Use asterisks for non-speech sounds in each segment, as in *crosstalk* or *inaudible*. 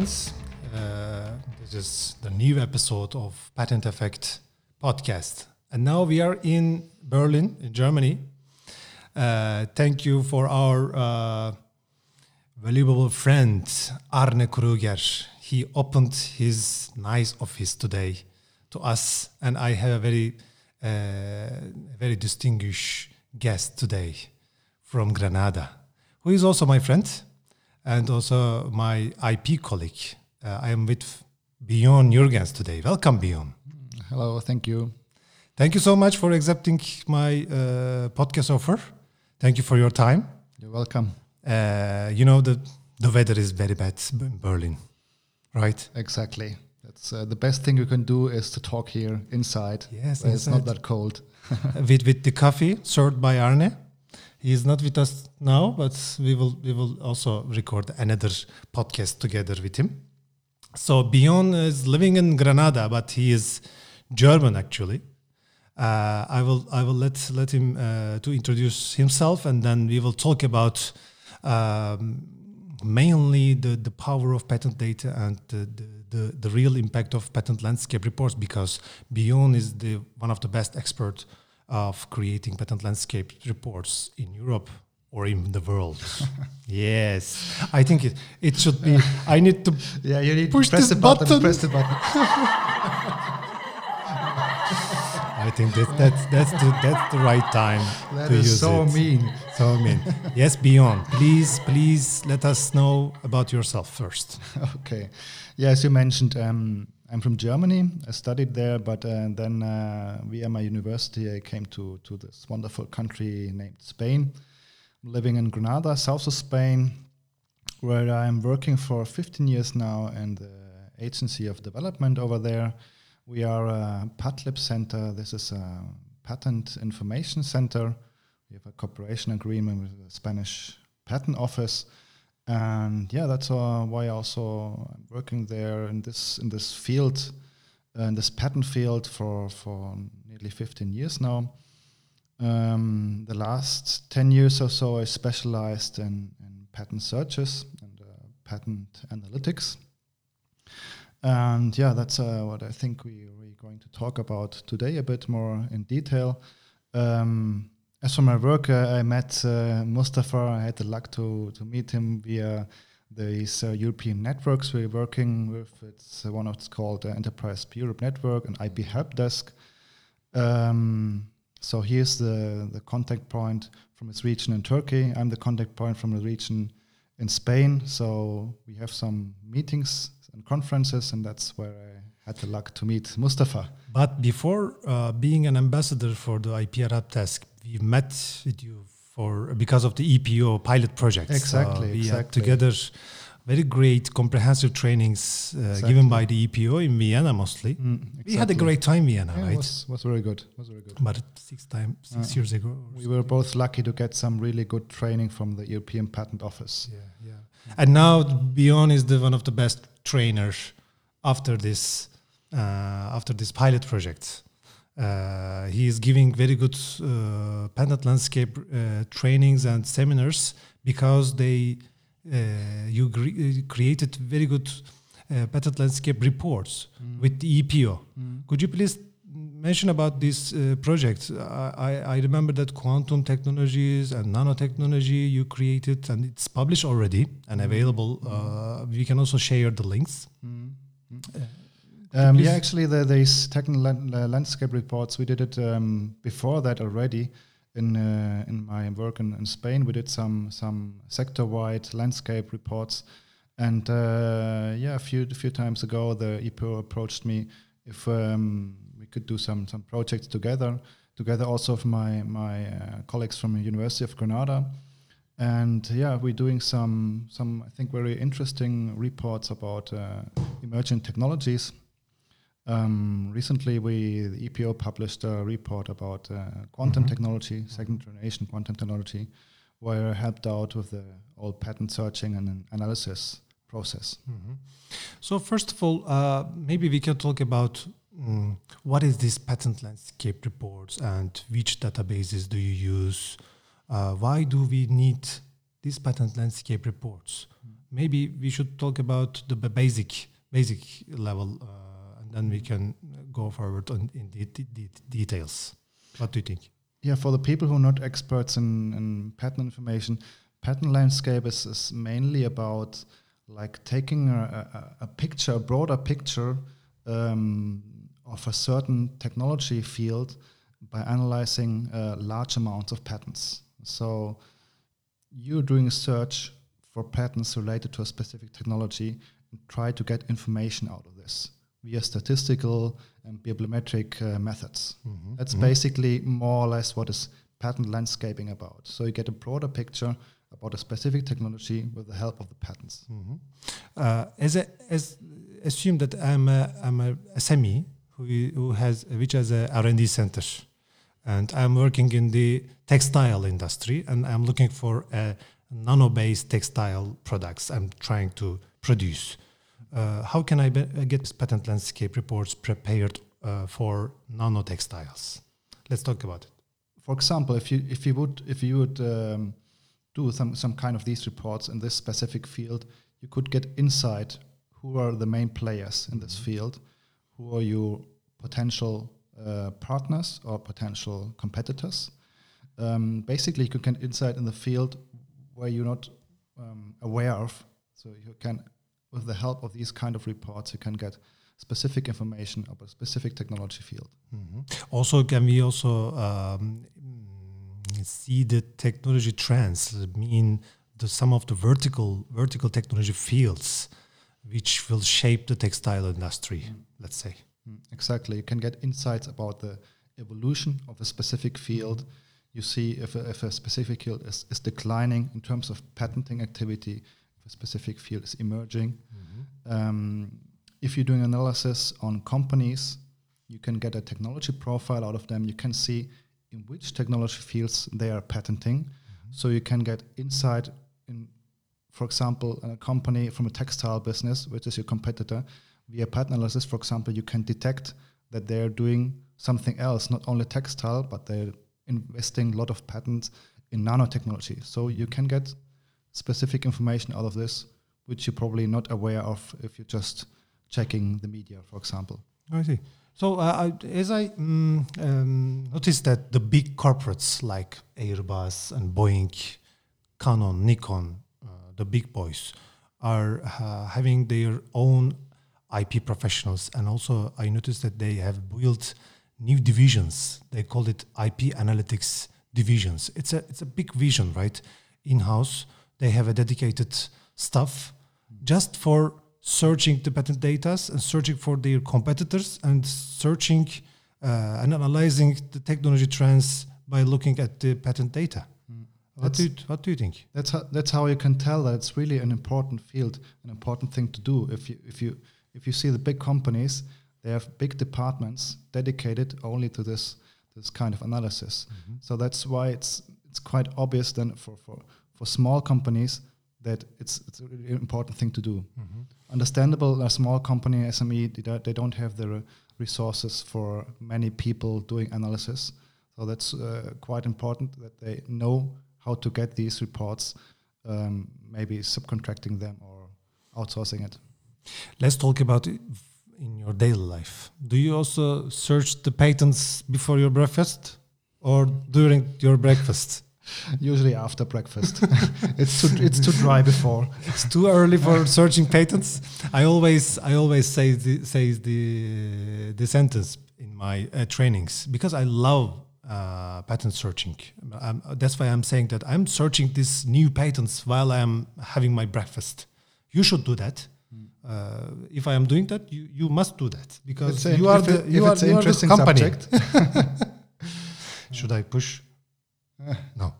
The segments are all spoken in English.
Uh, this is the new episode of Patent Effect podcast. And now we are in Berlin, in Germany. Uh, thank you for our uh, valuable friend, Arne Kruger. He opened his nice office today to us, and I have a very, uh, very distinguished guest today from Granada, who is also my friend and also my IP colleague. Uh, I am with Bjorn Jurgens today. Welcome, Bjorn. Hello, thank you. Thank you so much for accepting my uh, podcast offer. Thank you for your time. You're welcome. Uh, you know, the, the weather is very bad in Berlin, right? Exactly. That's uh, the best thing you can do is to talk here inside. Yes, where it's not that cold. *laughs* with, with the coffee served by Arne. He is not with us now, but we will we will also record another podcast together with him. So Bjorn is living in Granada, but he is German actually. Uh, I will I will let let him uh, to introduce himself, and then we will talk about um, mainly the the power of patent data and the, the the, the real impact of patent landscape reports because Bjorn is the one of the best experts of creating patent landscape reports in Europe or in the world. *laughs* yes, I think it, it should be. I need to *laughs* yeah, you need push to press this the button, button. Press the button. *laughs* I think that, that's that's the that's the right time That to is use so it. mean. So mean. yes, Bjorn. please please let us know about yourself first. okay. Yeah, as you mentioned, um, I'm from Germany. I studied there, but uh, then uh, via my university, I came to to this wonderful country named Spain. I'm living in Granada, south of Spain, where I'm working for 15 years now in the agency of development over there. We are a PATLIB center. This is a patent information center. We have a cooperation agreement with the Spanish patent office, and yeah, that's uh, why also I'm working there in this in this field, uh, in this patent field for for nearly 15 years now. Um, the last 10 years or so, I specialized in, in patent searches and uh, patent analytics. And yeah, that's uh, what I think we, we're going to talk about today a bit more in detail. Um, as for my work, I met uh, Mustafa. I had the luck to, to meet him via these uh, European networks we're working with. It's uh, one of it's called Enterprise Europe Network and IP Help Desk. Um, so here's the, the contact point from his region in Turkey. I'm the contact point from the region in Spain. So we have some meetings and conferences, and that's where I had the luck to meet Mustafa. But before uh, being an ambassador for the IPR Help Desk, we met with you for because of the EPO pilot project. Exactly, Uh, we had exactly. together very great comprehensive trainings uh, Exactly. given by the EPO in Vienna mostly. Mm, We had a great time in Vienna, Yeah, right? It was, was very good. Was very good. but six time six Uh, years ago. We were both lucky to get some really good training from the European Patent Office. Yeah, yeah. And now Bjorn is the one of the best trainers after this uh, after this pilot project. Uh, he is giving very good uh, patent landscape uh, trainings and seminars because they uh, you created very good uh, patent landscape reports with the EPO. Could you please mention about this uh, project? I, I- I remember that quantum technologies and nanotechnology you created, and it's published already and available. Uh, we can also share the links. Um, yeah, actually, the, these technical uh, landscape reports we did it um, before that already. In uh, in my work in, in Spain, we did some some sector-wide landscape reports, and uh, yeah, a few a few times ago, the EPO approached me if um, we could do some some projects together, together also with my my uh, colleagues from the University of Granada, and yeah, we're doing some some I think very interesting reports about uh, emerging technologies. Um, recently, we the EPO published a report about uh, quantum Mhm. technology, second generation quantum technology, where I helped out with the all patent searching and analysis process. Mhm. So first of all, uh, maybe we can talk about mm, what is this patent landscape reports and which databases do you use? Uh, why do we need these patent landscape reports? maybe we should talk about the basic basic level, uh, then we can go forward on in the, the, the details. What do you think? Yeah, for the people who are not experts in, in patent information, patent landscape is, is mainly about like taking a, a, a picture, a broader picture um, of a certain technology field by analyzing uh, large amounts of patents. So you're doing a search for patents related to a specific technology and try to get information out of this via statistical and bibliometric uh, methods. Mm-hmm. That's basically more or less what is patent landscaping about. So you get a broader picture about a specific technology with the help of the patents. Mm-hmm. Uh, as a, as assume that I'm a, I'm a SME who, who has which has a R&D center, and I'm working in the textile industry, and I'm looking for a nano-based textile products. I'm trying to produce. Uh, how can I be, uh, get patent landscape reports prepared uh, for nanotextiles? Let's talk about it. For example, if you if you would if you would um, do some some kind of these reports in this specific field, you could get insight who are the main players in this field, who are your potential uh, partners or potential competitors. Um, basically, you can get insight in the field where you're not um, aware of. So you can, with the help of these kind of reports, you can get specific information about a specific technology field. Mm-hmm. Also, can we also um, see the technology trends? I mean, the some of the vertical vertical technology fields, which will shape the textile industry. Mm. Let's say mm, exactly. You can get insights about the evolution of a specific field. You see if a, if a specific field is, is declining in terms of patenting activity, a specific field is emerging. Mm-hmm. Um, if you're doing analysis on companies, you can get a technology profile out of them. You can see in which technology fields they are patenting. Mm-hmm. So you can get insight in, for example, a company from a textile business, which is your competitor. Via patent analysis, for example, you can detect that they're doing something else, not only textile, but they're investing a lot of patents in nanotechnology. So you can get specific information out of this, which you're probably not aware of if you're just checking the media, for example. I see. So uh, as I mm, um, noticed that the big corporates like Airbus and Boeing, Canon, Nikon, uh, the big boys, are uh, having their own IP professionals, and also I noticed that they have built new divisions. They call it IP analytics divisions. It's a it's a big vision, right? In house, they have a dedicated staff just for searching the patent data and searching for their competitors and searching uh, and analyzing the technology trends by looking at the patent data. Mm. What do, you, what do you think? That's how, that's how you can tell that it's really an important field, an important thing to do. If you if you if you see the big companies, they have big departments dedicated only to this this kind of analysis. Mm-hmm. So that's why it's it's quite obvious then for for for small companies that it's it's a really important thing to do. Mm-hmm. Understandable, a small company SME they, they don't have the resources for many people doing analysis. So that's uh, quite important that they know how to get these reports, um, maybe subcontracting them or outsourcing it. Let's talk about it in your daily life. Do you also search the patents before your breakfast or during your breakfast? Usually after breakfast. *laughs* it's too it's too dry before. It's too early for searching patents. I always I always say the, say the the sentence in my uh, trainings because I love uh, patent searching. Um, that's why I'm saying that I'm searching these new patents while I'm having my breakfast. You should do that uh, if I am doing that, you, you must do that because you are the you are, you are the company. *laughs* Should I push? No.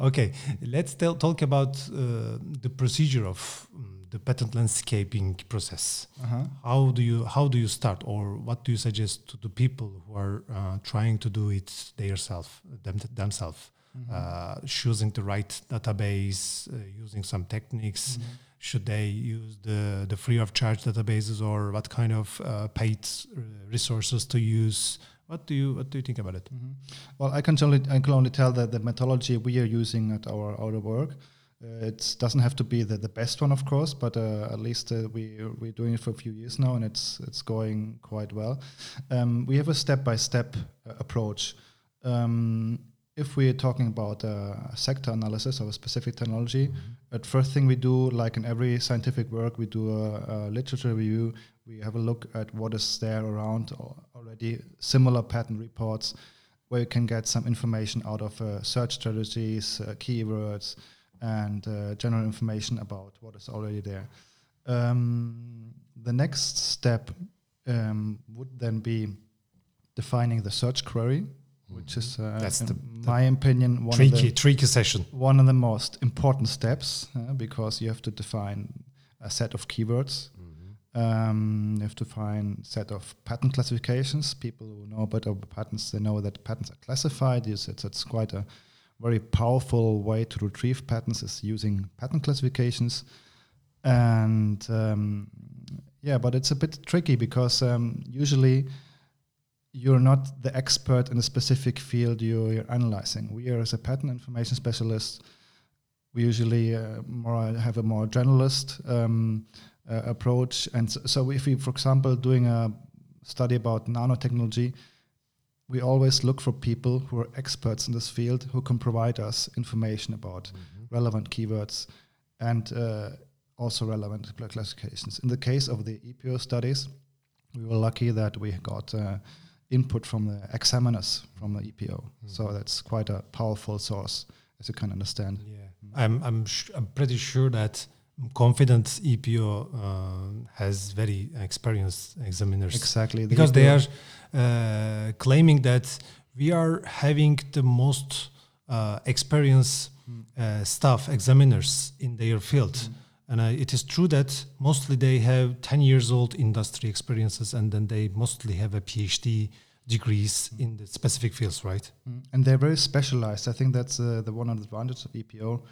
*laughs* okay, let's tell, talk about uh, the procedure of um, the patent landscaping process. Uh-huh. How do you how do you start, or what do you suggest to the people who are uh, trying to do it themselves them, themselves? Mm-hmm. Uh, choosing the right database, uh, using some techniques. Mm-hmm. Should they use the, the free of charge databases or what kind of uh, paid resources to use? What do you what do you think about it? Mm-hmm. Well, I can only I can only tell that the methodology we are using at our our work Uh, it doesn't have to be the, the best one, of course, but uh, at least uh, we we're doing it for a few years now, and it's it's going quite well. Um, we have a step by step approach. Um, if we're talking about a sector analysis of a specific technology, mm-hmm. at first thing we do, like in every scientific work, we do a, a, literature review. We have a look at what is there around already, similar patent reports, where you can get some information out of uh, search strategies, uh, keywords, and uh, general information about what is already there. Um, the next step um, would then be defining the search query, which is, uh, That's the, my opinion, one tricky, of the tricky session. One of the most important steps uh, because you have to define a set of keywords. Um, you have to find set of patent classifications. People who know about patents, they know that patents are classified. It's, it's, it's quite a very powerful way to retrieve patents is using patent classifications. And um, yeah, but it's a bit tricky because um, usually you're not the expert in a specific field you're, you're analyzing. We are as a patent information specialist, we usually uh, more have a more generalist um, uh, approach. And so, so, if we, for example, doing a study about nanotechnology, we always look for people who are experts in this field who can provide us information about mm-hmm. relevant keywords and uh, also relevant classifications. In the case of the EPO studies, we were lucky that we got uh, input from the examiners from the EPO. Mm-hmm. So that's quite a powerful source, as you can understand. Yeah, mm-hmm. I'm I'm sh- I'm pretty sure that confident EPO uh, has very experienced examiners. Exactly, the because EPO they are uh, claiming that we are having the most uh, experienced mm. staff examiners in their field. Mm. And uh, it is true that mostly they have 10 years old industry experiences and then they mostly have a PhD degrees mm. in the specific fields, right? Mm. And they're very specialized. I think that's uh, the one advantage of EPO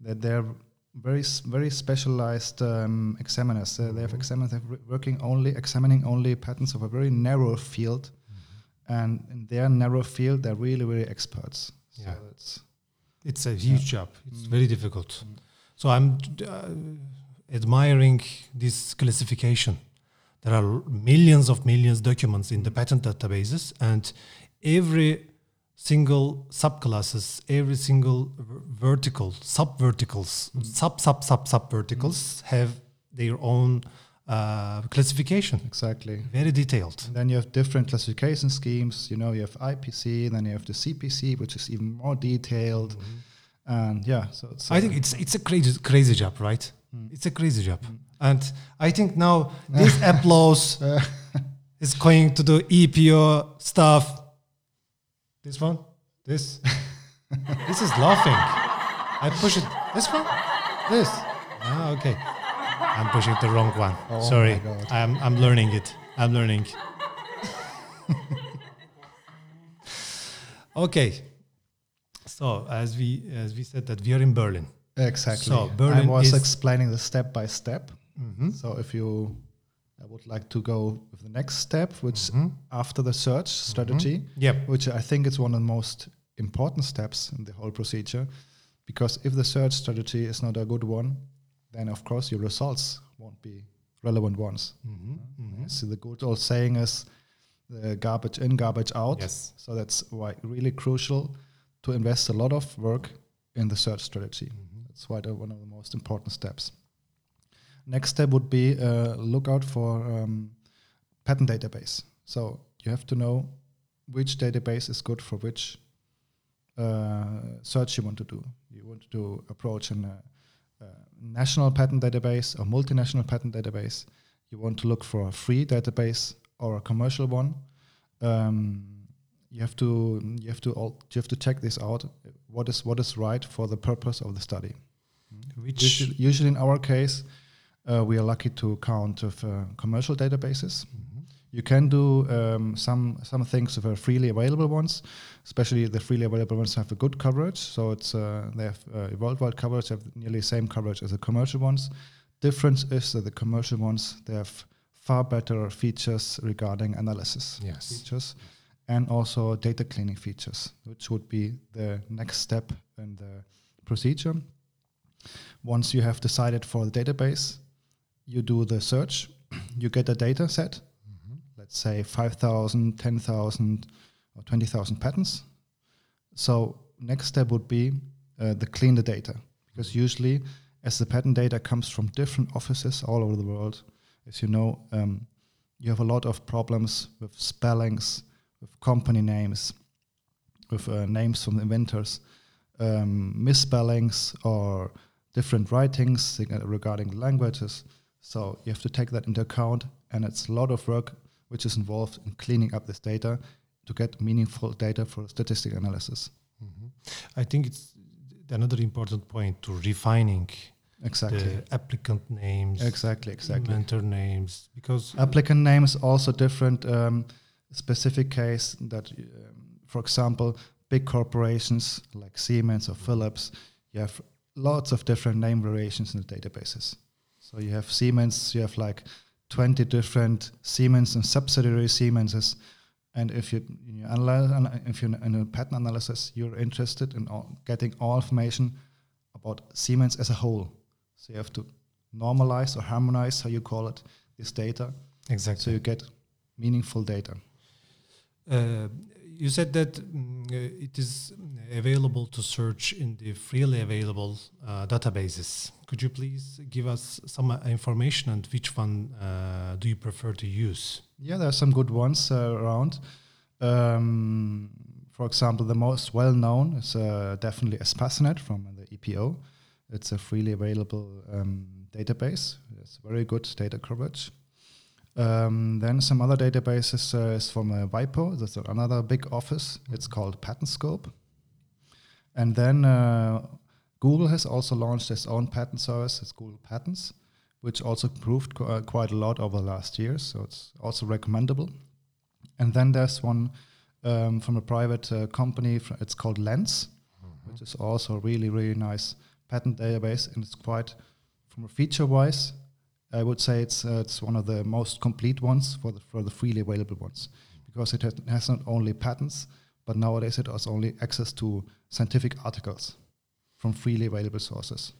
that they're very very specialized um, examiners. Uh, they have mm-hmm. examiners are working only examining only patents of a very narrow field, mm-hmm. and in their narrow field, they're really really experts. Yeah, so it's it's a huge yeah. job. It's mm. very difficult. Mm. So I'm uh, admiring this classification. There are millions of millions documents in the patent databases, and every single subclasses, every single vertical, sub-verticals, mm. sub sub sub sub verticals mm. have their own uh, classification. Exactly. Very detailed. And then you have different classification schemes. You know, you have IPC, then you have the CPC, which is even more detailed. Mm-hmm. And yeah, so I think it's it's a crazy crazy job, right? Mm. It's a crazy job, mm. and I think now this *laughs* applause is going to do EPO stuff this one? This? *laughs* this is laughing. I push it. This one? This? Ah, okay. I'm pushing the wrong one. Oh Sorry. I'm, I'm learning it. I'm learning. *laughs* okay. So as we as we said that we are in Berlin. Exactly. So Berlin I was explaining the step by step. Mm-hmm. So if you I would like to go with the next step, which mm-hmm. after the search strategy, mm-hmm. yep. which I think is one of the most important steps in the whole procedure. Because if the search strategy is not a good one, then of course your results won't be relevant ones. Mm-hmm. Mm-hmm. So the good old saying is the garbage in, garbage out. Yes. So that's why really crucial to invest a lot of work in the search strategy. Mm-hmm. That's why one of the most important steps. Next step would be uh, look out for um, patent database. So you have to know which database is good for which uh, search you want to do. You want to approach a uh, national patent database or multinational patent database. You want to look for a free database or a commercial one. Um, you have to you have to all, you have to check this out. What is what is right for the purpose of the study? Which usually, usually in our case, uh, we are lucky to count of uh, commercial databases. Mm-hmm. You can do um, some some things with freely available ones, especially the freely available ones have a good coverage. So it's uh, they have uh, worldwide coverage, have nearly the same coverage as the commercial ones. Difference is that the commercial ones they have far better features regarding analysis yes. features and also data cleaning features, which would be the next step in the procedure. Once you have decided for the database, you do the search, *clears throat* you get a data set, let's say 5,000, 10,000, or 20,000 patents. So next step would be uh, the clean the data because usually as the patent data comes from different offices all over the world, as you know, um, you have a lot of problems with spellings, with company names, with uh, names from inventors, um, misspellings or different writings regarding languages. So you have to take that into account, and it's a lot of work which is involved in cleaning up this data to get meaningful data for statistic analysis. Mm-hmm. I think it's another important point to refining exactly the applicant names, exactly, exactly, inventor names, because applicant names also different. Um, specific case that, um, for example, big corporations like Siemens or Philips, you have lots of different name variations in the databases. So you have Siemens, you have like 20 different Siemens and subsidiary Siemenses. And if you, you analyze, if you're in a patent analysis, you're interested in all, getting all information about Siemens as a whole. So you have to normalize or harmonize, how you call it, this data. Exactly. So you get meaningful data. Uh, you said that mm, uh, it is available to search in the freely available uh, databases. Could you please give us some uh, information and which one uh, do you prefer to use? Yeah, there are some good ones uh, around. Um, for example, the most well known is uh, definitely Espacenet from the EPO. It's a freely available um, database. It's very good data coverage. Um, then some other databases uh, is from uh, WIPO. That's another big office. It's called PatentScope. And then uh, Google has also launched its own patent service. It's Google Patents, which also improved qu- uh, quite a lot over the last years. So it's also recommendable. And then there's one um, from a private uh, company. It's called Lens, mm-hmm. which is also a really really nice patent database, and it's quite from a feature wise I would say it's uh, it's one of the most complete ones for the for the freely available ones because it has, has not only patents but nowadays it has only access to scientific articles from freely available sources.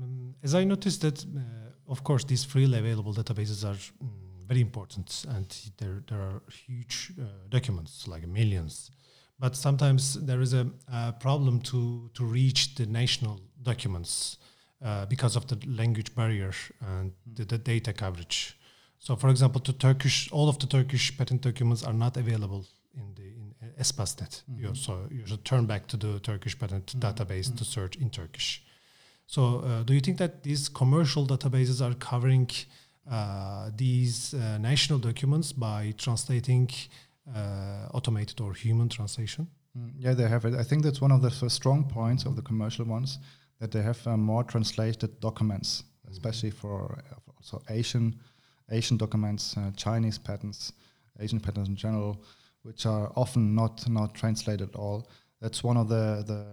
Um, as I noticed that, uh, of course, these freely available databases are um, very important, and there there are huge uh, documents like millions. But sometimes there is a, a problem to to reach the national documents uh, because of the language barrier and mm. the, the, data coverage. So, for example, the Turkish, all of the Turkish patent documents are not available in the Espacenet. Mm-hmm. You, so you should turn back to the Turkish patent mm-hmm. database mm-hmm. to search in Turkish. So, uh, do you think that these commercial databases are covering uh, these uh, national documents by translating uh, automated or human translation? Mm, yeah, they have it. I think that's one of the strong points of the commercial ones that they have uh, more translated documents, especially for uh, also Asian Asian documents, uh, Chinese patents, Asian patents in general, which are often not not translated at all. That's one of the the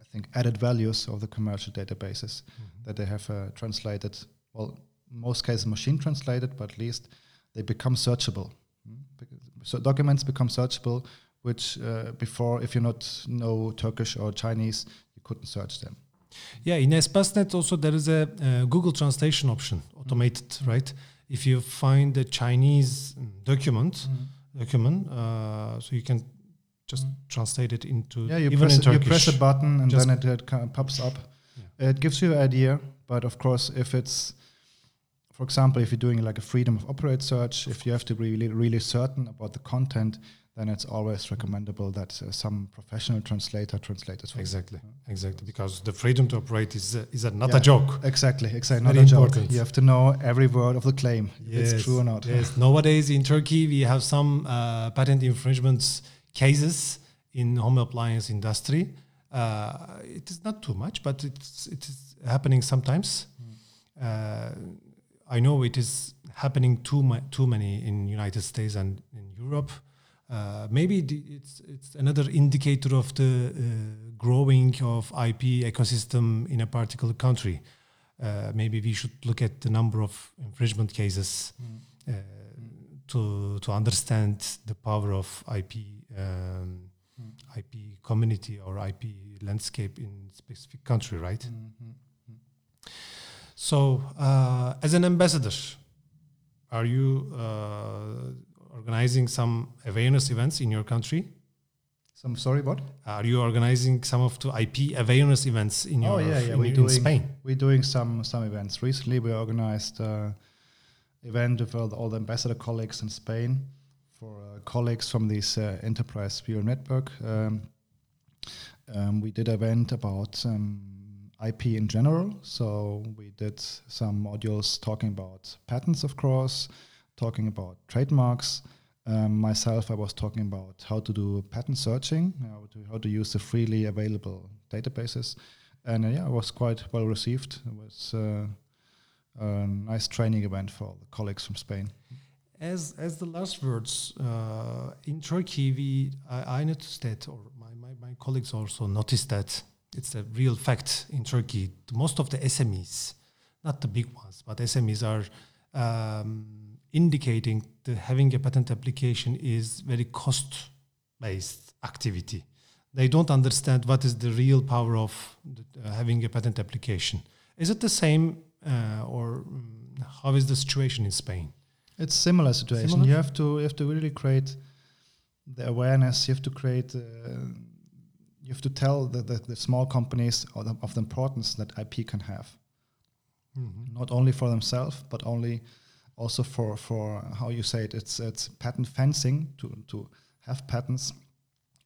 I think added values of the commercial databases mm-hmm. that they have uh, translated. Well, most cases machine translated, but at least they become searchable. Mm-hmm. So documents become searchable, which uh, before, if you not know Turkish or Chinese, you couldn't search them. Yeah, in Espacenet also there is a uh, Google translation option, automated, mm. right? If you find a Chinese document, mm. Document, uh, so you can just translate it into yeah. You press you press a button and just then it, it pops up. Yeah. It gives you an idea, but of course, if it's for example, if you're doing like a freedom of operate search, if you have to be really really certain about the content, then it's always recommendable that uh, some professional translator translates it. exactly, you. exactly, because the freedom to operate is uh, is not yeah, a joke. Exactly, exactly, not a important. joke. You have to know every word of the claim, yes, if it's true or not. Yes, nowadays in Turkey we have some uh, patent infringements cases in home appliance industry. Uh, it is not too much, but it's it is happening sometimes. Mm. I know it is happening too ma- too many in United States and in Europe uh, maybe it's it's another indicator of the uh, growing of IP ecosystem in a particular country. Uh, maybe we should look at the number of infringement cases mm. to to understand the power of IP um, mm. IP community or IP landscape in specific country, right? Mm-hmm. So, uh, as an ambassador, are you uh, organizing some awareness events in your country? Some sorry, what? Are you organizing some of the IP awareness events in your oh yeah, yeah. in, We're in doing Spain? we're doing some some events. Recently, we organized uh, event with all the, ambassador colleagues in Spain for uh, colleagues from this uh, Enterprise Europe Network. Um, um, we did an event about um, IP in general. So we did some modules talking about patents, of course, talking about trademarks. Um, myself, I was talking about how to do patent searching, how to, how to use the freely available databases. And uh, yeah, it was quite well received. It was uh, a nice training event for the colleagues from Spain. As as the last words uh, in Turkey, we I, I noticed that, or my, my, my colleagues also noticed that it's a real fact in Turkey. Most of the SMEs, not the big ones, but SMEs are um, indicating that having a patent application is very cost based activity. They don't understand what is the real power of the, uh, having a patent application. Is it the same, uh, or um, how is the situation in Spain? It's similar situation. Similar? You have to you have to really create the awareness. You have to create. Uh, you have to tell the, the, the small companies of the, of the importance that IP can have, not only for themselves, but only also for for how you say it. It's it's patent fencing to to have patents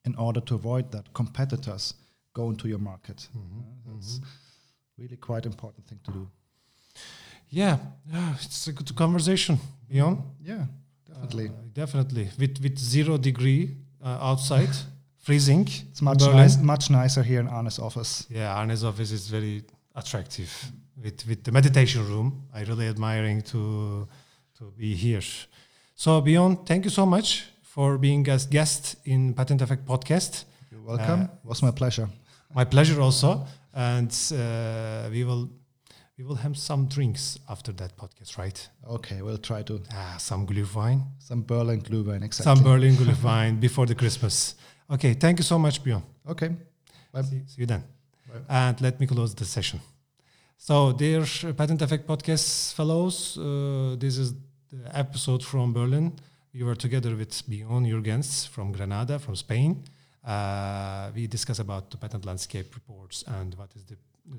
in order to avoid that competitors go into your market. Uh, that's really quite important thing to do. Yeah, yeah, it's a good conversation, Bjorn. Yeah, definitely. Uh, definitely. With with zero degree uh, outside, *laughs* freezing. it's much nice, much nicer here in Arne's office. Yeah, Arne's office is very attractive. With with the meditation room, I really admiring to to be here. So Bjorn, thank you so much for being as guest in Patent Effect podcast. You're welcome. Uh, was my pleasure. My pleasure also, and uh, we will we will have some drinks after that podcast, right? Okay, we'll try to Ah, some Glühwein. some Berlin Glühwein. Exactly. Some Berlin Glühwein *laughs* before the Christmas. Okay, thank you so much, Bjorn. Okay. Bye. See, see you then. Bye. And let me close the session. So, dear Patent Effect Podcast fellows, uh, this is the episode from Berlin. We were together with Bjorn Jurgens from Granada, from Spain. Uh, we discuss about the patent landscape reports and what is the, uh,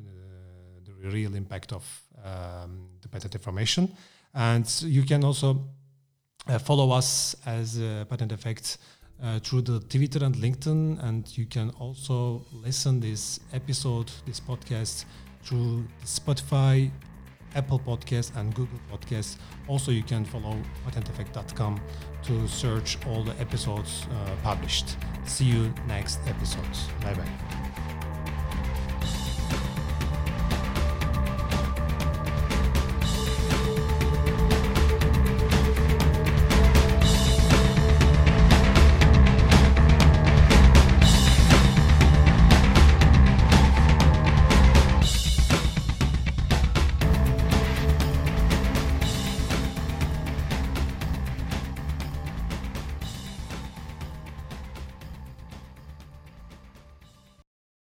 the real impact of um, the patent information. And you can also uh, follow us as Patent Effect uh, through the Twitter and LinkedIn, and you can also listen this episode, this podcast, through Spotify, Apple Podcast, and Google Podcast. Also, you can follow patenteffect.com to search all the episodes uh, published. See you next episode. Bye bye.